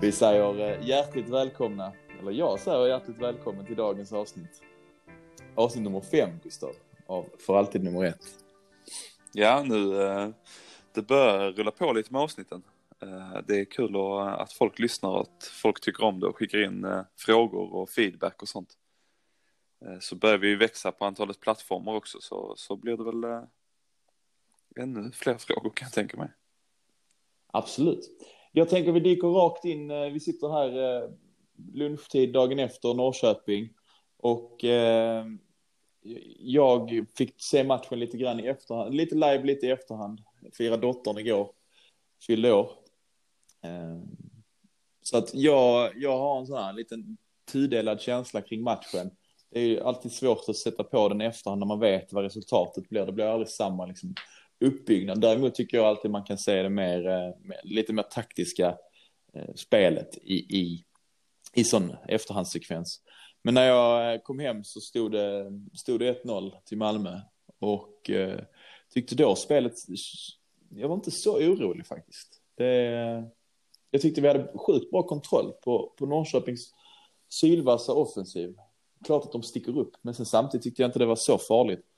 Vi säger eh, hjärtligt välkomna, eller jag säger hjärtligt välkommen till dagens avsnitt. Avsnitt nummer fem, Gustav, av För alltid nummer ett. Ja, nu eh, det börjar rulla på lite med avsnitten. Eh, det är kul att folk lyssnar och att folk tycker om det och skickar in frågor och feedback och sånt. Så börjar vi växa på antalet plattformar också så, så blir det väl ännu fler frågor kan jag tänka mig. Absolut. Jag tänker vi dyker rakt in. Eh, vi sitter här eh, lunchtid dagen efter Norrköping och eh, jag fick se matchen lite grann i efterhand, lite live lite i efterhand. Fira dottern igår, fyllde år. Eh, så att jag, jag har en sån här liten tudelad känsla kring matchen. Det är ju alltid svårt att sätta på den i efterhand när man vet vad resultatet blir. Det blir aldrig samma liksom, uppbyggnad. Däremot tycker jag alltid man kan se det mer, eh, lite mer taktiska eh, spelet i, i, i sån efterhandssekvens. Men när jag eh, kom hem så stod det, stod det 1-0 till Malmö och eh, tyckte då spelet, jag var inte så orolig faktiskt. Det, jag tyckte vi hade sjukt bra kontroll på, på Norrköpings sylvassa offensiv. Klart att de sticker upp, men sen samtidigt tyckte jag inte det var så farligt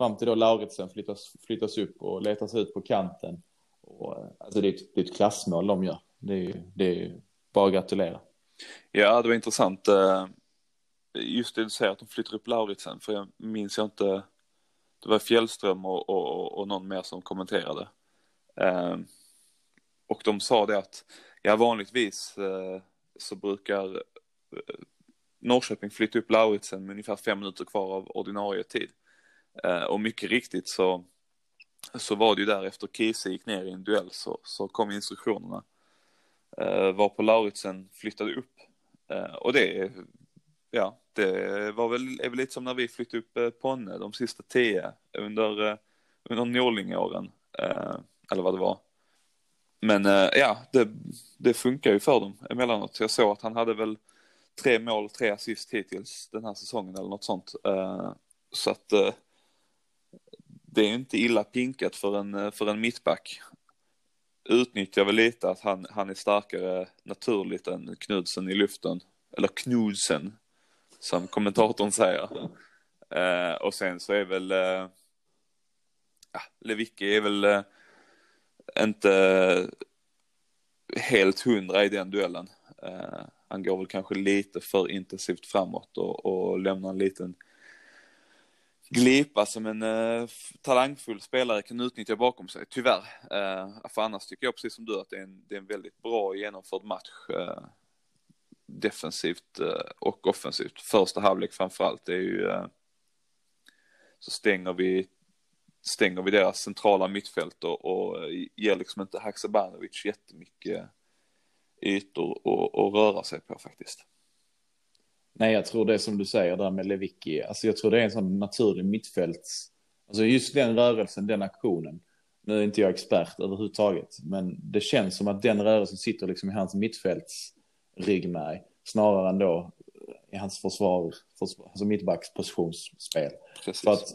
fram till då Lauritsen flyttas, flyttas upp och letas ut på kanten. Och, eh, alltså det är, ett, det är ett klassmål de gör. Det är, det är bara att gratulera. Ja, det var intressant. Eh, just det du säger att de flyttar upp Lauritsen, för jag minns jag inte. Det var Fjällström och, och, och någon mer som kommenterade. Eh, och de sa det att, ja vanligtvis så brukar Norrköping flytta upp Lauritsen med ungefär fem minuter kvar av ordinarie tid. Eh, och mycket riktigt så, så var det ju där efter Kiese gick ner i en duell så, så kom instruktionerna. Eh, var på Lauritsen flyttade upp. Eh, och det, ja, det var väl, är väl lite som när vi flyttade upp eh, Ponne de sista tio under, eh, under Norlingåren. Eh, eller vad det var. Men ja, det, det funkar ju för dem emellanåt. Jag såg att han hade väl tre mål, tre assist hittills den här säsongen eller något sånt. Så att det är inte illa pinkat för en, eh, för en mittback. Utnyttjar väl lite att han, han är starkare naturligt än Knudsen i luften. Eller Knudsen, som kommentatorn säger. Eh, och sen så är väl, eh, ja, Lewicki är väl eh, inte helt hundra i den duellen. Eh, han går väl kanske lite för intensivt framåt och, och lämnar en liten glipa som en eh, talangfull spelare kan utnyttja bakom sig, tyvärr. Eh, för annars tycker jag precis som du att det är en, det är en väldigt bra genomförd match. Eh, defensivt eh, och offensivt. Första halvlek framförallt är ju eh, så stänger vi stänger vi deras centrala mittfält och, och eh, ger liksom inte Haksabanovic jättemycket ytor att röra sig på faktiskt. Nej, jag tror det som du säger där med Lewicki. Alltså jag tror det är en sån naturlig mittfälts... Alltså just den rörelsen, den aktionen. Nu är inte jag expert överhuvudtaget, men det känns som att den rörelsen sitter liksom i hans mittfälts ryggmärg snarare än då i hans försvar, försvar alltså mittbackspositionsspel. Precis. För att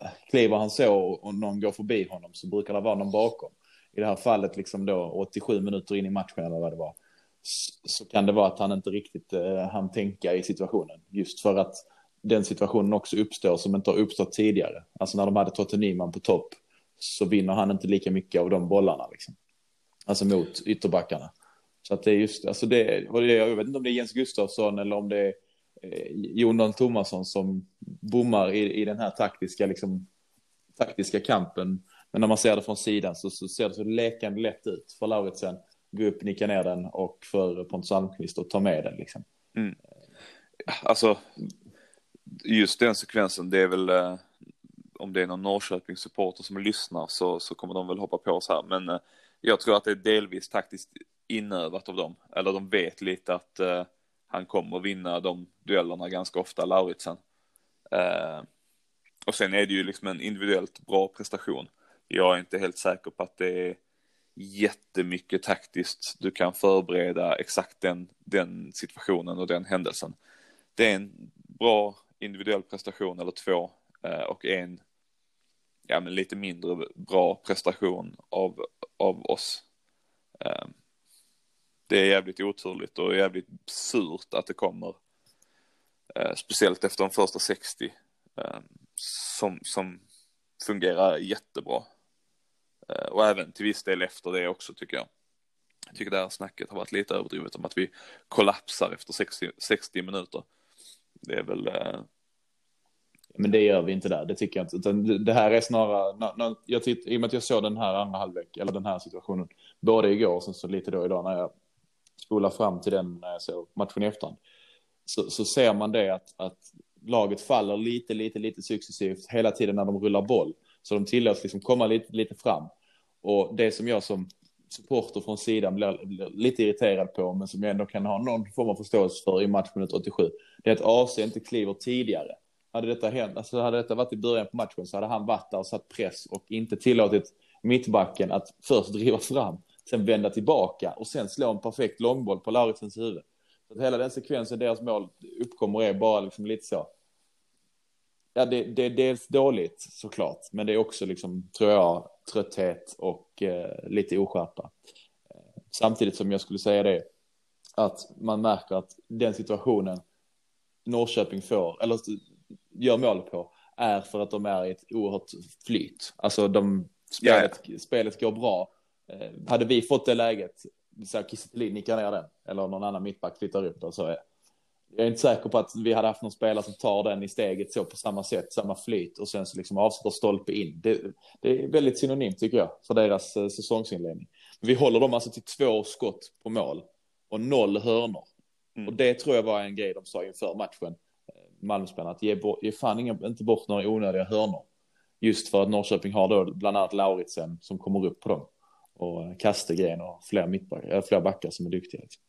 eh, kliver han så och någon går förbi honom så brukar det vara någon bakom. I det här fallet liksom då 87 minuter in i matchen eller vad det var så kan det vara att han inte riktigt eh, han tänka i situationen. Just för att den situationen också uppstår som inte har uppstått tidigare. Alltså när de hade Totte Nyman på topp så vinner han inte lika mycket av de bollarna liksom. Alltså mot ytterbackarna. Så att det är just, alltså det, det, jag vet inte om det är Jens Gustafsson eller om det är eh, Jonan Thomasson som bommar i, i den här taktiska, liksom, taktiska kampen. Men när man ser det från sidan så, så ser det så lekande lätt ut för Lauritsen gå upp, nicka ner den och för Pontus Almqvist att ta med den liksom. Mm. Alltså, just den sekvensen, det är väl eh, om det är någon Norrköping-supporter som lyssnar så, så kommer de väl hoppa på oss här. Men eh, jag tror att det är delvis taktiskt inövat av dem. Eller de vet lite att eh, han kommer vinna de duellerna ganska ofta, Lauritsen. Eh, och sen är det ju liksom en individuellt bra prestation. Jag är inte helt säker på att det är jättemycket taktiskt du kan förbereda exakt den, den situationen och den händelsen. Det är en bra individuell prestation eller två eh, och en ja, men lite mindre bra prestation av, av oss. Eh, det är jävligt oturligt och jävligt surt att det kommer. Eh, speciellt efter de första 60 som, som fungerar jättebra. Eh, och även till viss del efter det också tycker jag. Jag tycker det här snacket har varit lite överdrivet om att vi kollapsar efter 60, 60 minuter. Det är väl... Eh... Men det gör vi inte där, det tycker jag inte. Utan det här är snarare, när, när jag titt, i och med att jag såg den här andra halvlek, eller den här situationen, både igår och sen så lite då idag när jag spolar fram till den eh, när jag såg matchen i efterhand, så, så ser man det att, att laget faller lite, lite, lite successivt hela tiden när de rullar boll. Så de tillåts liksom komma lite, lite fram. Och det som jag som supporter från sidan blir, blir, lite irriterad på, men som jag ändå kan ha någon form av förståelse för i matchminut 87, det är att AC inte kliver tidigare. Hade detta hänt, alltså hade detta varit i början på matchen så hade han varit där och satt press och inte tillåtit mittbacken att först driva fram, sen vända tillbaka och sen slå en perfekt långboll på Lauritsens huvud. Så att hela den sekvensen, deras mål uppkommer är bara liksom lite så. Ja, det, det är dels dåligt såklart, men det är också liksom, tror jag, trötthet och eh, lite oskärpa. Samtidigt som jag skulle säga det, att man märker att den situationen Norrköping får, eller gör mål på, är för att de är i ett oerhört flyt. Alltså de, spelet, yeah. spelet går bra. Eh, hade vi fått det läget, så Kiese nickar ner den, eller någon annan mittback flyttar upp den, så är jag är inte säker på att vi hade haft någon spelare som tar den i steget så på samma sätt, samma flyt och sen så liksom avslutar stolpe in. Det, det är väldigt synonymt tycker jag för deras eh, säsongsinledning. Vi håller dem alltså till två skott på mål och noll hörnor. Mm. Och det tror jag var en grej de sa inför matchen, eh, Malmöspelarna, att ge, ge fan inga, inte bort några onödiga hörnor. Just för att Norrköping har då bland annat Lauritsen som kommer upp på dem och eh, Kastegren och fler, mittback, fler backar som är duktiga. Liksom.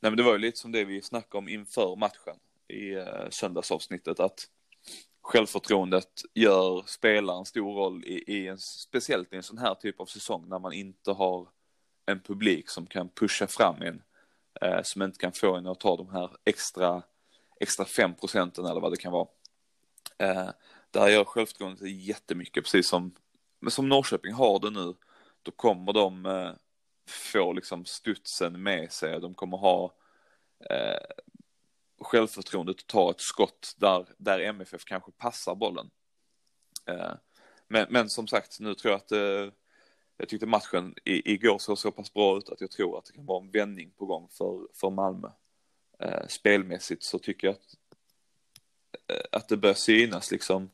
Nej men det var ju lite som det vi snackade om inför matchen i eh, söndagsavsnittet att självförtroendet gör spelaren stor roll i, i en, speciellt i en sån här typ av säsong när man inte har en publik som kan pusha fram en, eh, som inte kan få en att ta de här extra, extra fem procenten eller vad det kan vara. Eh, där gör självförtroendet jättemycket, precis som, som Norrköping har det nu, då kommer de eh, få liksom studsen med sig. De kommer ha eh, självförtroendet att ta ett skott där, där MFF kanske passar bollen. Eh, men, men som sagt, nu tror jag att eh, jag tyckte matchen i, igår såg så pass bra ut att jag tror att det kan vara en vändning på gång för, för Malmö. Eh, spelmässigt så tycker jag att, eh, att det bör synas liksom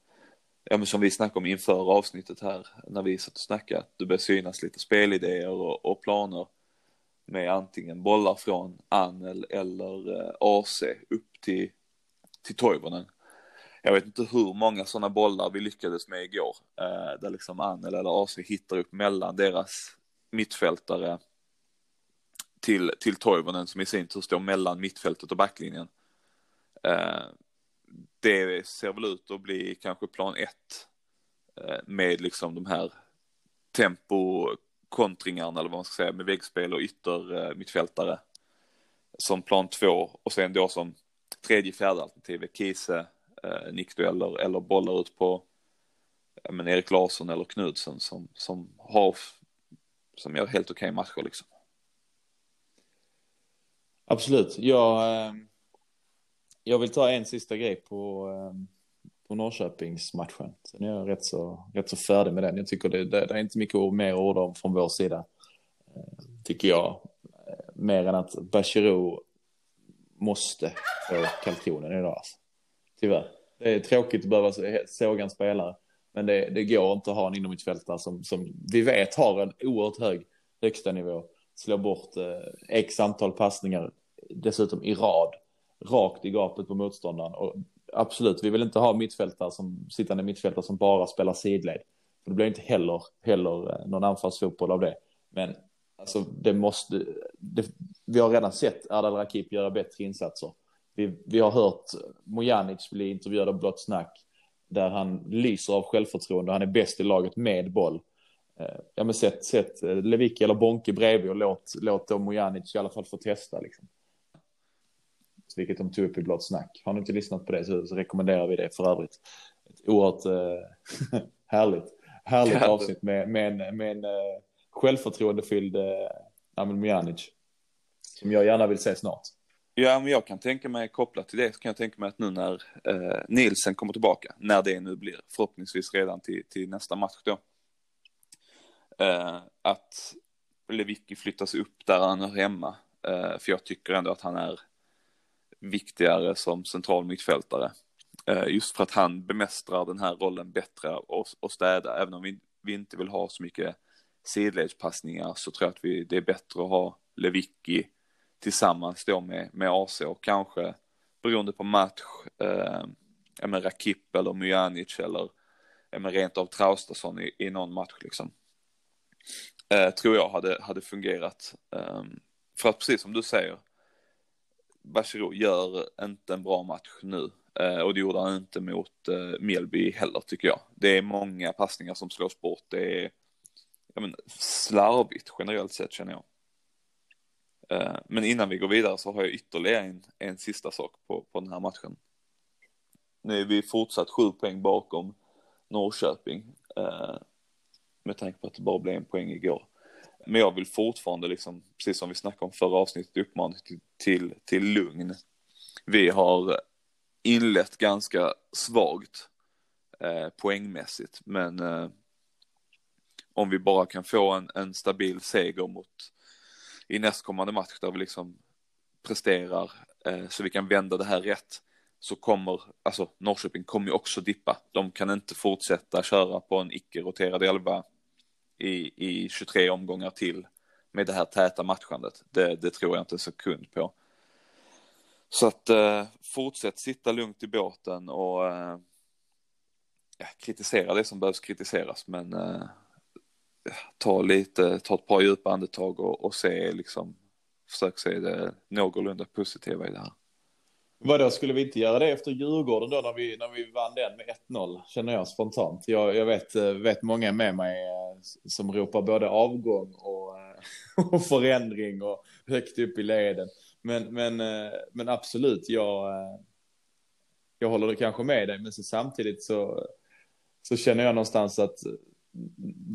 ja, men som vi snackade om inför avsnittet här när vi satt och snackade, att det börjar synas lite spelidéer och, och planer med antingen bollar från Annel eller eh, AC upp till, till Toivonen. Jag vet inte hur många sådana bollar vi lyckades med igår, eh, där liksom Annel eller AC hittar upp mellan deras mittfältare till, till Toivonen som i sin tur står mellan mittfältet och backlinjen. Eh, det ser väl ut att bli kanske plan ett eh, med liksom de här tempo kontringarna eller vad man ska säga med väggspel och ytter eh, mittfältare som plan två och sen då som tredje fjärde alternativ Kise, eh, nickdueller eller bollar ut på men Erik Larsson eller Knudsen som, som har som gör helt okej okay matcher liksom. Absolut, jag, jag vill ta en sista grej på, ehm, på Norrköpingsmatchen. Sen är jag rätt så, rätt så färdig med den. Jag tycker det, det, det är inte mycket mer ord om från vår sida. Eh, tycker jag. Eh, mer än att Bachirou måste få kalkonen idag. Alltså. Tyvärr. Det är tråkigt att behöva såga en spelare. Men det, det går inte att ha en inomhusfältare som, som vi vet har en oerhört hög högsta nivå. Slår bort eh, x antal passningar dessutom i rad rakt i gapet på motståndaren. Och absolut, vi vill inte ha mittfältare som sittande mittfältare som bara spelar sidled. För det blir inte heller, heller eh, någon anfallsfotboll av det. Men alltså, det måste, det, vi har redan sett Ardal Rakip göra bättre insatser. Vi, vi har hört Mojanic bli intervjuad av Blått Snack där han lyser av självförtroende. Han är bäst i laget med boll. Eh, ja, men sätt, sätt eh, Levicki eller Bonke bredvid och låt, låt då Mojanic i alla fall få testa. Liksom vilket de tog upp i Blått snack. Har ni inte lyssnat på det så, så rekommenderar vi det för övrigt. Ett oerhört eh, härligt, härligt avsnitt med, med en, med en uh, självförtroendefylld uh, Amel Mijanic. Som jag gärna vill se snart. Ja, men jag kan tänka mig kopplat till det så kan jag tänka mig att nu när eh, Nielsen kommer tillbaka, när det nu blir, förhoppningsvis redan till, till nästa match då, eh, att Lewicki flyttas upp där han hör hemma. Eh, för jag tycker ändå att han är viktigare som central mittfältare. Eh, just för att han bemästrar den här rollen bättre och, och städa, även om vi, vi inte vill ha så mycket sidledspassningar så tror jag att vi, det är bättre att ha Lewicki tillsammans då med, med AC och kanske beroende på match, eh, med Rakip eller Mujanic eller med rent av Traustason i, i någon match liksom. Eh, tror jag hade, hade fungerat. Eh, för att precis som du säger, Bachirou gör inte en bra match nu. Eh, och det gjorde han inte mot eh, Mjällby heller tycker jag. Det är många passningar som slås bort. Det är ja, men, slarvigt generellt sett känner jag. Eh, men innan vi går vidare så har jag ytterligare en, en sista sak på, på den här matchen. Nu är vi fortsatt sju poäng bakom Norrköping. Eh, med tanke på att det bara blev en poäng igår. Men jag vill fortfarande, liksom, precis som vi snackade om förra avsnittet, uppmana till, till, till lugn. Vi har inlett ganska svagt eh, poängmässigt, men eh, om vi bara kan få en, en stabil seger mot i nästkommande match där vi liksom presterar eh, så vi kan vända det här rätt så kommer, alltså Norrköping kommer ju också dippa. De kan inte fortsätta köra på en icke-roterad elva i, i 23 omgångar till med det här täta matchandet. Det, det tror jag inte en sekund på. Så att eh, fortsätt sitta lugnt i båten och eh, kritisera det som behövs kritiseras men eh, ta lite, ta ett par djupa andetag och, och se liksom, försök se det någorlunda positiva i det här. Vadå, skulle vi inte göra det efter Djurgården då när vi, när vi vann den med 1-0, känner jag spontant. Jag, jag vet, eh, vet många med mig eh, som ropar både avgång och, eh, och förändring och högt upp i leden. Men, men, men absolut, jag, jag håller det kanske med dig, men så samtidigt så, så känner jag någonstans att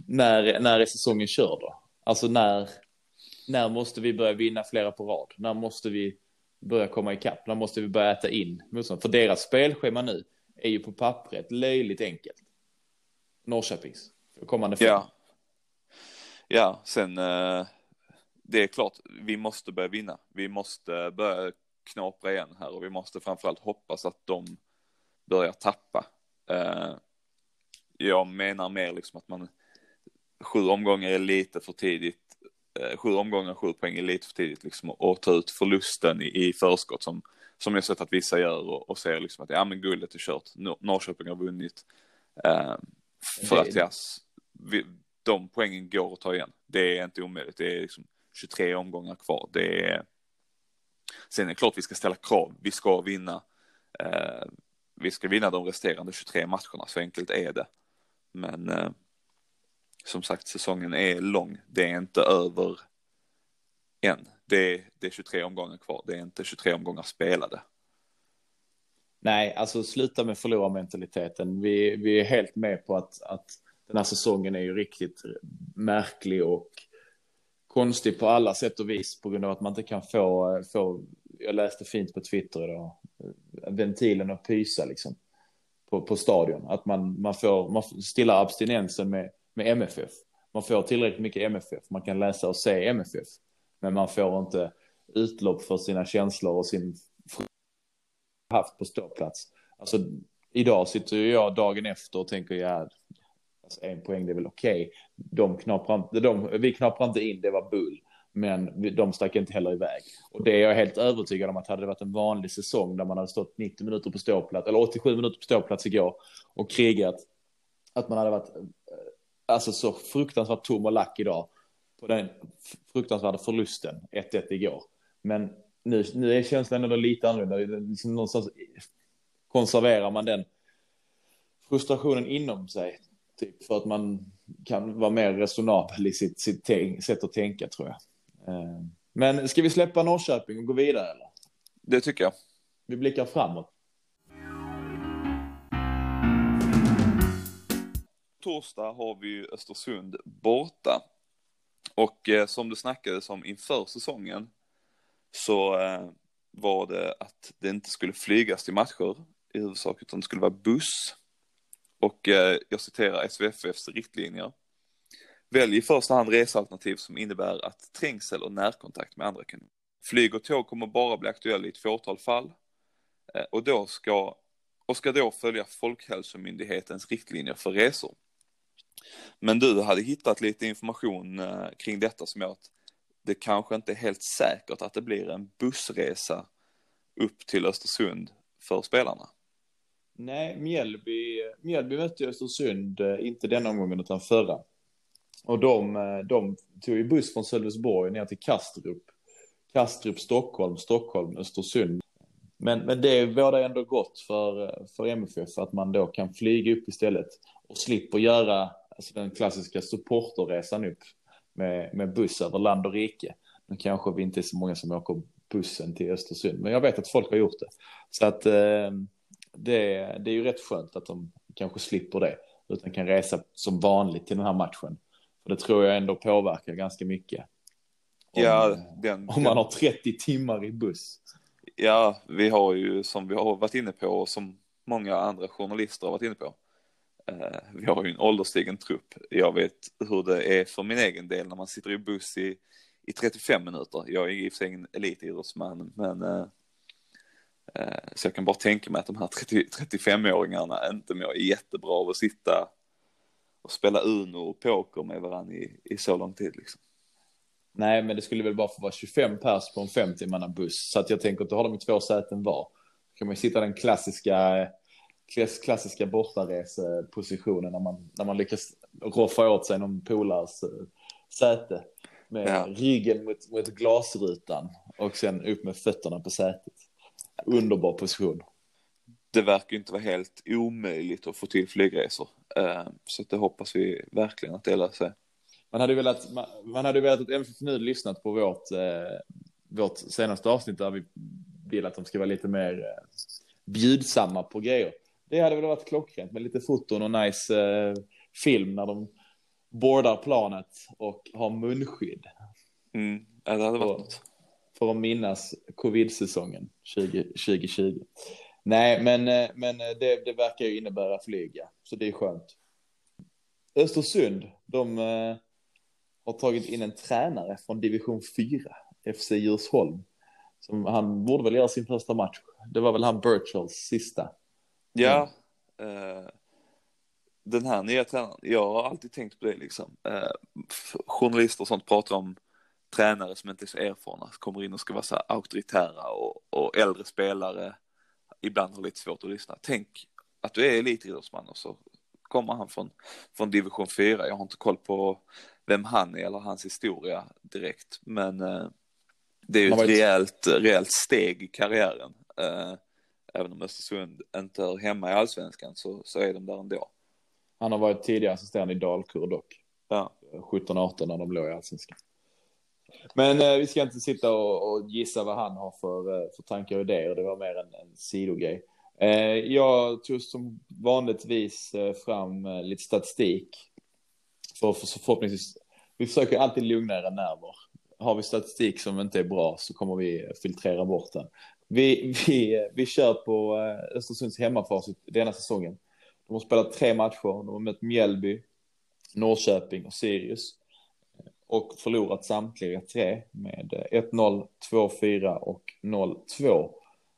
när, när är säsongen körd då? Alltså när, när måste vi börja vinna flera på rad? När måste vi börja komma ikapp? När måste vi börja äta in motstånd? För deras spelschema nu är ju på pappret löjligt enkelt. Norrköpings kommande fem. Ja. Ja, sen eh, det är klart, vi måste börja vinna. Vi måste börja knapra igen här och vi måste framförallt hoppas att de börjar tappa. Eh, jag menar mer liksom att man sju omgångar är lite för tidigt. Eh, sju omgångar, sju poäng är lite för tidigt liksom att ta ut förlusten i, i förskott som, som jag sett att vissa gör och, och ser liksom att ja men guldet är kört. Norrköping har vunnit. Eh, för att ja, de poängen går att ta igen. Det är inte omöjligt. Det är liksom 23 omgångar kvar. Det är... Sen är det klart vi ska ställa krav. Vi ska vinna. Eh, vi ska vinna de resterande 23 matcherna. Så enkelt är det. Men eh, som sagt, säsongen är lång. Det är inte över än. Det är, det är 23 omgångar kvar. Det är inte 23 omgångar spelade. Nej, alltså sluta med förlorarmentaliteten. Vi, vi är helt med på att, att den här säsongen är ju riktigt märklig och konstig på alla sätt och vis på grund av att man inte kan få, få jag läste fint på Twitter idag, ventilen att pysa liksom på, på stadion. Att man, man får, man stillar abstinensen med, med MFF. Man får tillräckligt mycket MFF, man kan läsa och se MFF. Men man får inte utlopp för sina känslor och sin haft på ståplats. Alltså, idag sitter jag dagen efter och tänker, ja, alltså en poäng det är väl okej. Okay. De knaprar de, vi knaprar inte in, det var bull. Men de stack inte heller iväg. Och det är jag helt övertygad om att hade det varit en vanlig säsong där man hade stått 90 minuter på ståplats, eller 87 minuter på ståplats igår och krigat, att man hade varit alltså så fruktansvärt tom och lack idag på den fruktansvärda förlusten 1-1 igår. Men nu, nu är känslan ändå lite annorlunda. Liksom någonstans konserverar man den frustrationen inom sig. Typ för att man kan vara mer resonabel i sitt, sitt sätt att tänka tror jag. Eh, men ska vi släppa Norrköping och gå vidare eller? Det tycker jag. Vi blickar framåt. Torsdag har vi Östersund borta. Och eh, som det snackades om inför säsongen så eh, var det att det inte skulle flygas till matcher i huvudsak utan det skulle vara buss. Och eh, jag citerar SVFFs riktlinjer. Välj i första hand resealternativ som innebär att trängsel och närkontakt med andra kan. Flyg och tåg kommer bara bli aktuella i ett fåtal fall eh, och då ska och ska då följa Folkhälsomyndighetens riktlinjer för resor. Men du hade hittat lite information eh, kring detta som gör att det kanske inte är helt säkert att det blir en bussresa upp till Östersund för spelarna. Nej, Mjällby, Mjällby mötte Östersund, eh, inte denna omgången utan förra. Och de, eh, de tog ju buss från Sölvesborg ner till Kastrup. Kastrup, Stockholm, Stockholm, Östersund. Men, men det båda ändå gott för, för MFF att man då kan flyga upp istället och slipper göra alltså den klassiska supporterresan upp med, med buss över land och rike. Nu kanske vi inte är så många som åker bussen till Östersund, men jag vet att folk har gjort det. Så att eh, det, det är ju rätt skönt att de kanske slipper det, utan kan resa som vanligt till den här matchen. För det tror jag ändå påverkar ganska mycket. Om, ja, den, om man har 30 timmar i buss. Ja, vi har ju som vi har varit inne på och som många andra journalister har varit inne på. Eh, vi har ju en ålderstigen trupp. Jag vet hur det är för min egen del när man sitter i buss i, i 35 minuter. Jag är i och för sig ingen elitidrottsman, men eh, eh, så jag kan bara tänka mig att de här 35-åringarna inte mår jättebra av att sitta och spela Uno och poker med varandra i, i så lång tid liksom. Nej, men det skulle väl bara få vara 25 pers på en 50 buss. Så att jag tänker att då har de två säten var. Då kan man ju sitta den klassiska, klassiska bortaresepositionen när man, när man lyckas roffa åt sig någon polares eh, säte. Med ja. ryggen mot, mot glasrutan och sen upp med fötterna på sätet. Underbar position. Det verkar inte vara helt omöjligt att få till flygresor. Eh, så det hoppas vi verkligen att det löser sig man hade velat, man, man hade velat att MFF nu lyssnat på vårt, eh, vårt senaste avsnitt där vi vill att de ska vara lite mer eh, bjudsamma på grejer. Det hade väl varit klockrent med lite foton och nice eh, film när de boardar planet och har munskydd. Mm, det hade varit något. För att minnas covid-säsongen 2020. Nej, men, eh, men eh, det, det verkar ju innebära flyga, så det är skönt. Östersund, de eh, har tagit in en tränare från division 4, FC Djursholm. Som, han borde väl göra sin första match. Det var väl han Birchalls sista. Ja. Mm. Eh, den här nya tränaren, jag har alltid tänkt på det liksom. Eh, journalister och sånt pratar om tränare som inte är så erfarna, kommer in och ska vara så här auktoritära och, och äldre spelare ibland har lite svårt att lyssna. Tänk att du är elitidrottsman och så kommer han från, från division 4. Jag har inte koll på vem han är eller hans historia direkt. Men eh, det är ju ett rejält, rejält steg i karriären. Eh, även om Östersund inte hör hemma i allsvenskan så, så är de där ändå. Han har varit tidigare assisterande i Dalkurd dock. Ja. 17-18 när de låg i allsvenskan. Men eh, vi ska inte sitta och, och, gissa vad han har för, eh, för tankar och idéer. Det var mer en, en sidogrej. Eh, jag tog som vanligtvis eh, fram eh, lite statistik för, för, förhoppningsvis, vi försöker alltid lugna era nerver. Har vi statistik som inte är bra så kommer vi filtrera bort den. Vi, vi, vi kör på eh, Östersunds hemmafacit denna säsongen. De har spelat tre matcher, de har mött Mjällby, Norrköping och Sirius. Eh, och förlorat samtliga tre med eh, 1-0, 2-4 och 0-2.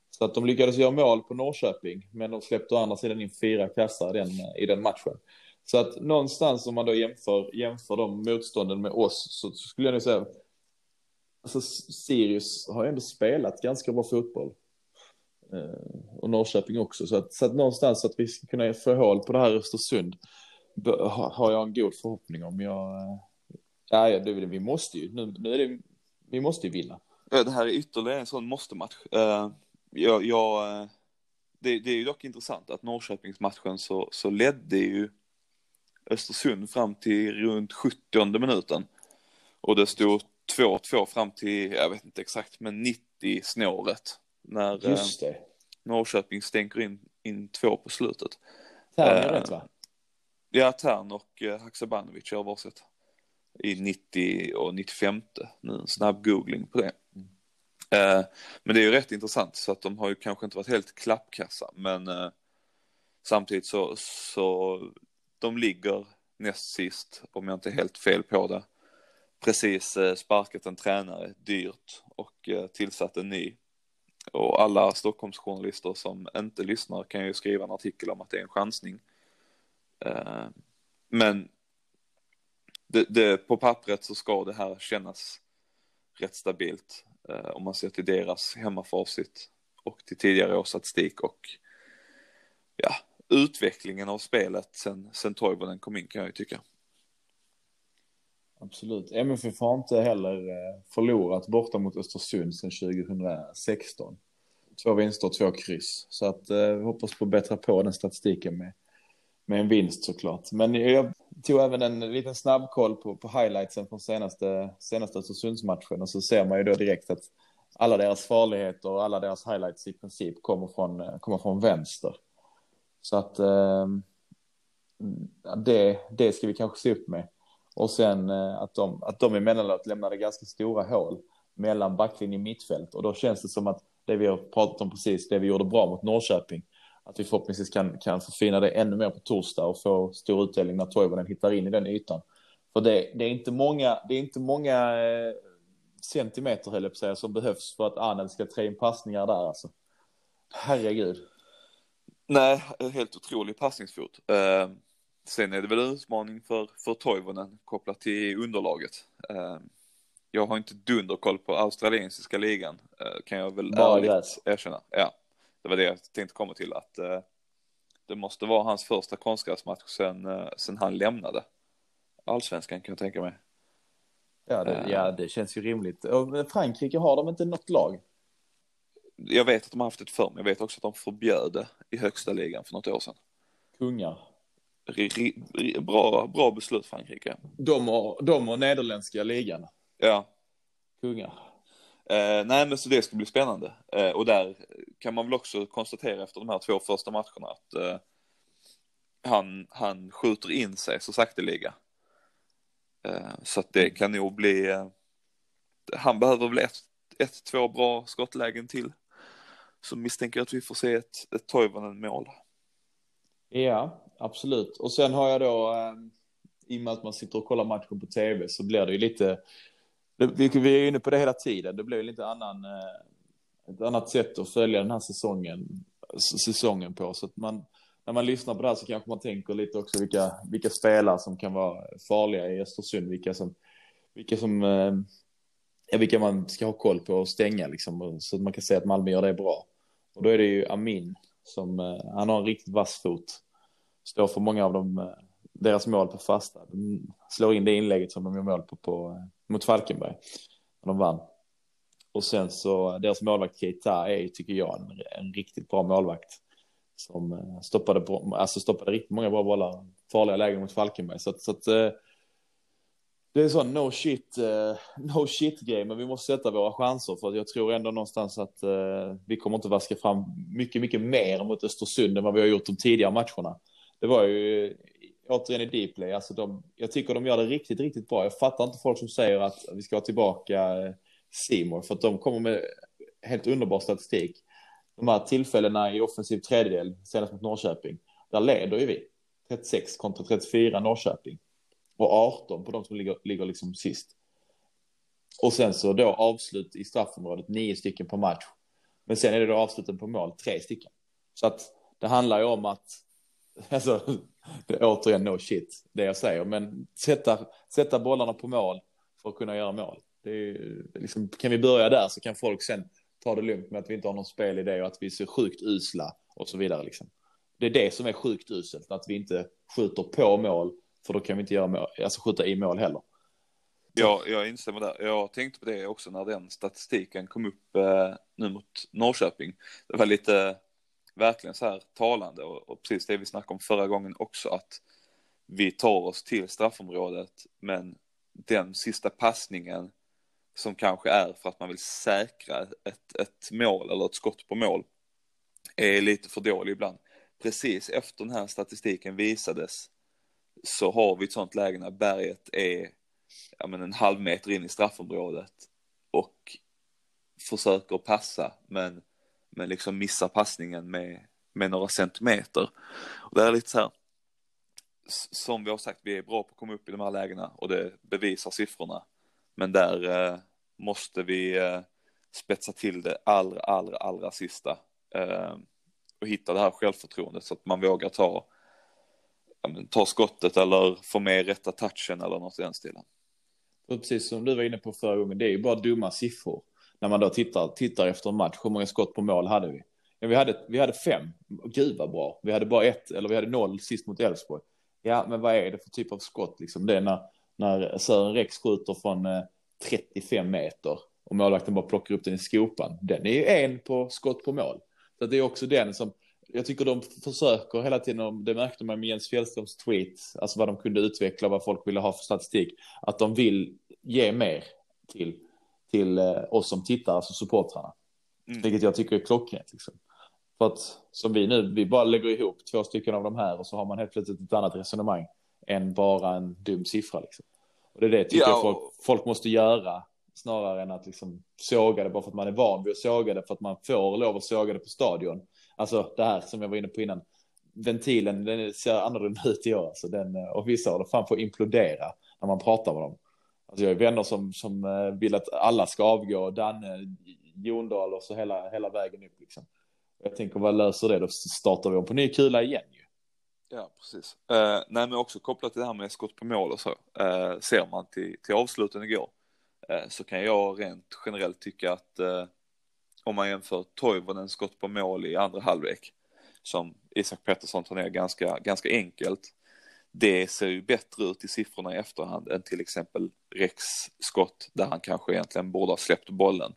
Så att de lyckades göra mål på Norrköping, men de släppte å andra sidan in fyra kassar den, i den matchen. Så att någonstans om man då jämför, jämför de motstånden med oss så, skulle jag nog säga Alltså Sirius har ändå spelat ganska bra fotboll. Eh, och Norrköping också. Så att, så att någonstans att vi ska kunna få hål på det här Östersund har jag en god förhoppning om. Jag, eh, ja, ja det, vi måste ju, nu, nu är det, vi måste ju vinna. Ja, det här är ytterligare en sån måste-match. Uh, jag, jag, eh, det, det är ju dock intressant att Norrköpingsmatchen så, så ledde ju Östersund fram till runt 70 minuten. Och det stod 2-2 fram till, jag vet inte exakt, men 90 snåret. När Just det. Eh, Norrköping stänker in, in två på slutet. Tern eh, rätt va? Ja, Tern och eh, Haksabanovic gör varsitt. I 90 och 95. Nu en snabb googling på det. Mm. Eh, men det är ju rätt intressant så att de har ju kanske inte varit helt klappkassa men eh, samtidigt så, så de ligger näst sist om jag inte är helt fel på det. Precis eh, sparkat en tränare dyrt och eh, tillsatt en ny. Och alla Stockholmsjournalister som inte lyssnar kan ju skriva en artikel om att det är en chansning. Eh, men det, det, på pappret så ska det här kännas rätt stabilt om man ser till deras hemmafacit och till tidigare års statistik och ja, utvecklingen av spelet sen, sen Toivonen kom in kan jag ju tycka. Absolut. MFF har inte heller eh, förlorat borta mot Östersund sedan 2016. Två vinster och två kryss. Så att eh, vi hoppas på att bättra på den statistiken med, med en vinst såklart. Men jag tog även en liten snabbkoll på, på highlightsen från senaste, senaste Östersundsmatchen och så ser man ju då direkt att alla deras farligheter och alla deras highlights i princip kommer från, eh, kommer från vänster. Så att eh, mm, det, det ska vi kanske se upp med. Och sen eh, att, de, att de emellanåt lämnade ganska stora hål mellan backlinjen och mittfält. Och då känns det som att det vi har pratat om precis, det vi gjorde bra mot Norrköping, att vi förhoppningsvis kan, kan förfina det ännu mer på torsdag och få stor utdelning när Toivonen hittar in i den ytan. För det, det är inte många, det är inte många eh, centimeter, höll jag på säga, som behövs för att Arnel ska trä in passningar där alltså. Herregud. Nej, helt otrolig passningsfot. Uh, sen är det väl en utmaning för, för Toivonen kopplat till underlaget. Uh, jag har inte dunderkoll på australiensiska ligan, uh, kan jag väl Bara ärligt gräs. erkänna. Ja, det var det jag tänkte komma till, att det måste vara hans första konstgräsmatch sen, sen han lämnade allsvenskan kan jag tänka mig. Ja det, ja, det känns ju rimligt. Och Frankrike har de inte något lag? jag vet att de har haft ett för men jag vet också att de förbjöd det i högsta ligan för något år sedan. Kungar. Bra, bra beslut Frankrike. De och, de och nederländska ligan. Ja. Kungar. Eh, nej men så det ska bli spännande. Eh, och där kan man väl också konstatera efter de här två första matcherna att eh, han, han skjuter in sig så sakteliga. Eh, så att det kan nog bli, eh, han behöver väl ett, ett, två bra skottlägen till så misstänker jag att vi får se ett, ett Toivonen-mål. Ja, absolut. Och sen har jag då, eh, i och med att man sitter och kollar matchen på tv så blir det ju lite, vi, vi är inne på det hela tiden, det blir ju lite annan, eh, ett annat sätt att följa den här säsongen, säsongen på. Så att man, när man lyssnar på det här så kanske man tänker lite också vilka, vilka spelare som kan vara farliga i Östersund, vilka som, vilka som eh, ja, vilka man ska ha koll på och stänga liksom, så att man kan säga att Malmö gör det bra. Och då är det ju Amin som, eh, han har en riktigt vass fot. Står för många av dem, eh, deras mål på fasta. De slår in det inlägget som de gör mål på, på eh, mot Falkenberg. När de vann. Och sen så, eh, deras målvakt Keita är tycker jag, en, en riktigt bra målvakt. Som stoppade, alltså stoppade riktigt många bra bollar, farliga lägen mot Falkenberg. Så att, så att det är sån no shit, no shit grej, men vi måste sätta våra chanser för att jag tror ändå någonstans att vi kommer inte vaska fram mycket, mycket mer mot Östersund än vad vi har gjort de tidigare matcherna. Det var ju återigen i Dplay, alltså de, jag tycker de gör det riktigt, riktigt bra. Jag fattar inte folk som säger att vi ska ha tillbaka eh, uh, Simor för att de kommer med helt underbar statistik. De här tillfällena i offensiv tredjedel, senast mot Norrköping, där leder ju vi 36 kontra 34 Norrköping och 18 på de som ligger, ligger liksom sist. Och sen så då avslut i straffområdet, nio stycken på match. Men sen är det då avsluten på mål, tre stycken. Så att det handlar ju om att, alltså, det är återigen no shit, det jag säger, men sätta, sätta bollarna på mål för att kunna göra mål. Det är, liksom, kan vi börja där så kan folk sen ta det lugnt med att vi inte har någon spelidé och att vi är så sjukt usla och så vidare. Liksom. Det är det som är sjukt uselt, att vi inte skjuter på mål för då kan vi inte göra mål, alltså skjuta i mål heller. Ja, jag instämmer där. Jag tänkte på det också när den statistiken kom upp eh, nu mot Norrköping. Det var lite verkligen så här talande och, och precis det vi snackade om förra gången också att vi tar oss till straffområdet men den sista passningen som kanske är för att man vill säkra ett, ett mål eller ett skott på mål är lite för dålig ibland. Precis efter den här statistiken visades så har vi ett sånt läge när berget är ja, men en halv meter in i straffområdet och försöker passa men, men liksom missar passningen med, med några centimeter. Och det är lite så här, som vi har sagt, vi är bra på att komma upp i de här lägena och det bevisar siffrorna. Men där eh, måste vi eh, spetsa till det allra, allra, allra sista eh, och hitta det här självförtroendet så att man vågar ta, men, ta skottet eller få med rätta touchen eller något i den stilen. Precis som du var inne på förra gången, det är ju bara dumma siffror. När man då tittar, tittar efter en match, hur många skott på mål hade vi? Ja, vi, hade, vi hade fem, gud vad bra. Vi hade bara ett, eller vi hade noll sist mot Elfsborg. Ja, men vad är det för typ av skott liksom? Det är när, när Sören Rex skjuter från eh, 35 meter och målvakten bara plockar upp den i skopan. Den är ju en på skott på mål. Så det är också den som, jag tycker de försöker hela tiden, det märkte man med Jens Fjällströms tweet, alltså vad de kunde utveckla, vad folk ville ha för statistik, att de vill ge mer till, till eh, oss som tittar, alltså supportrarna. Mm. Vilket jag tycker är klockrent. Liksom. För att som vi nu, vi bara lägger ihop två stycken av de här och så har man helt plötsligt ett annat resonemang än bara en dum siffra. Liksom. Och det är det tycker ja, jag folk, folk måste göra snarare än att liksom såga det bara för att man är van vid att såga det för att man får lov att såga det på stadion. Alltså det här som jag var inne på innan. Ventilen den ser annorlunda ut i år. Alltså den, och vissa håller fan får implodera när man pratar med dem. Alltså jag har vänner som, som eh, vill att alla ska avgå. Danne, Jondal och så hela, hela vägen upp liksom. Jag tänker vad löser det? Då startar vi om på ny kula igen ju. Ja, precis. Uh, nej, men också kopplat till det här med skott på mål och så. Uh, ser man till, till avsluten igår uh, så kan jag rent generellt tycka att uh, om man jämför Toivonens skott på mål i andra halvlek som Isak Pettersson tar ner ganska, ganska enkelt. Det ser ju bättre ut i siffrorna i efterhand än till exempel Rex skott där han kanske egentligen borde ha släppt bollen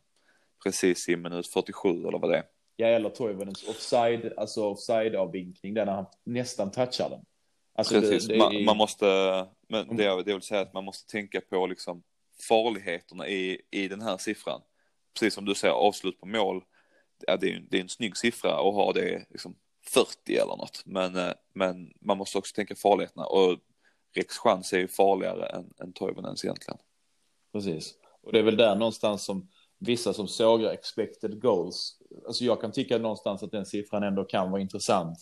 precis i minut 47 eller vad det är. Ja, eller Toivonens offside, alltså offside-avvinkning, där han nästan touchar den. Alltså Precis, det, det man, man, måste, men det, det vill säga att man måste tänka på liksom farligheterna i, i den här siffran. Precis som du säger, avslut på mål, ja, det, är, det är en snygg siffra att ha det liksom 40 eller något. Men, eh, men man måste också tänka farligheterna och Rex chans är ju farligare än, än Toivonens egentligen. Precis, och det är väl där någonstans som vissa som sågar expected goals. Alltså jag kan tycka någonstans att den siffran ändå kan vara intressant.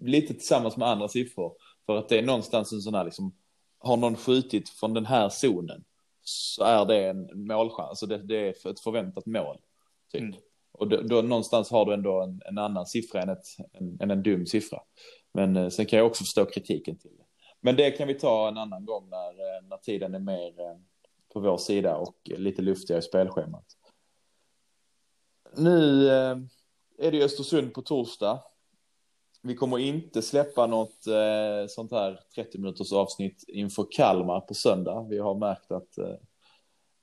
Lite tillsammans med andra siffror. För att det är någonstans en sån här liksom, har någon skjutit från den här zonen så är det en målchans. Alltså det, det är ett förväntat mål. Typ. Mm. Och då, då, någonstans har du ändå en, en annan siffra än, ett, en, än en dum siffra. Men eh, sen kan jag också förstå kritiken till det. Men det kan vi ta en annan gång när, eh, när tiden är mer eh, på vår sida och lite luftigare i spelschemat. Nu eh, är det Östersund på torsdag. Vi kommer inte släppa något sånt här 30 minuters avsnitt inför Kalmar på söndag. Vi har märkt att,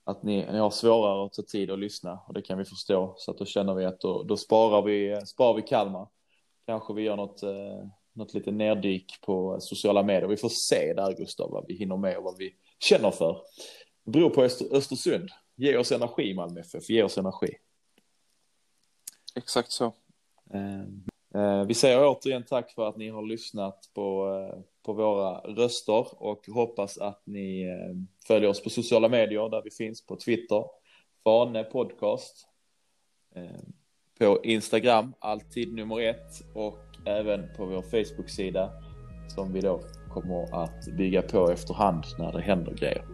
att ni, ni har svårare att ta tid att lyssna och det kan vi förstå. Så att då känner vi att då, då sparar, vi, sparar vi Kalmar. Kanske vi gör något, eh, något lite neddyk på sociala medier. Vi får se där Gustav vad vi hinner med och vad vi känner för. Det beror på Öster, Östersund. Ge oss energi Malmö FF, ge oss energi. Exakt så. Eh, vi säger återigen tack för att ni har lyssnat på, eh, på våra röster och hoppas att ni eh, följer oss på sociala medier där vi finns på Twitter, Fane Podcast, eh, på Instagram, alltid nummer ett och även på vår Facebook-sida som vi då kommer att bygga på efterhand när det händer grejer.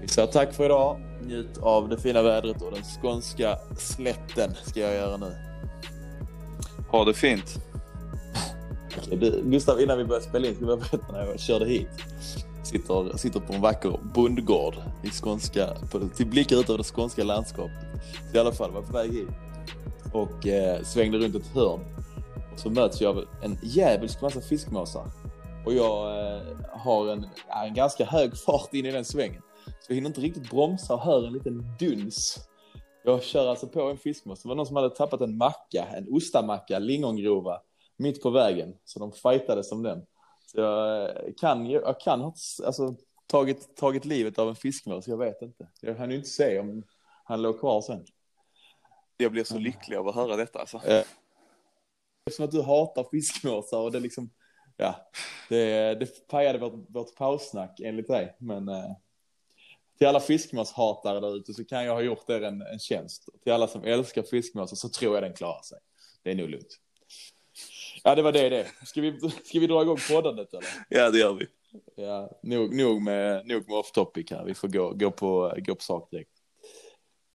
Vi säger tack för idag. Njut av det fina vädret och den skånska slätten ska jag göra nu. Ha det fint. Du, Gustav, innan vi börjar spela in ska jag berätta när jag körde hit. Sitter, sitter på en vacker bondgård i skånska, på, till blickar ut över det skånska landskapet. Så I alla fall var på väg hit och eh, svängde runt ett hörn. Och så möts jag av en djävulsk massa fiskmåsar. Och jag eh, har en, en ganska hög fart in i den svängen. Så jag hinner inte riktigt bromsa och hör en liten duns. Jag kör alltså på en fiskmås. Det var någon som hade tappat en macka, en ostamacka, lingongrova, mitt på vägen. Så de fightades om den. Så jag kan, jag kan ha alltså, tagit, tagit livet av en fiskmås, jag vet inte. Jag hann ju inte se om han låg kvar sen. Jag blir så lycklig av att höra detta alltså. Eftersom att du hatar fiskmåsar och det liksom, ja, det, det pajade vårt, vårt paussnack enligt dig. Men eh, till alla fiskmåshatare där ute så kan jag ha gjort er en, en tjänst. Till alla som älskar fiskmåsar så tror jag den klarar sig. Det är nog lugnt. Ja, det var det det. Ska vi, ska vi dra igång poddandet eller? Ja, det gör vi. Ja, nog, nog med, nog med off topic här. Vi får gå, gå, på, gå på sak direkt.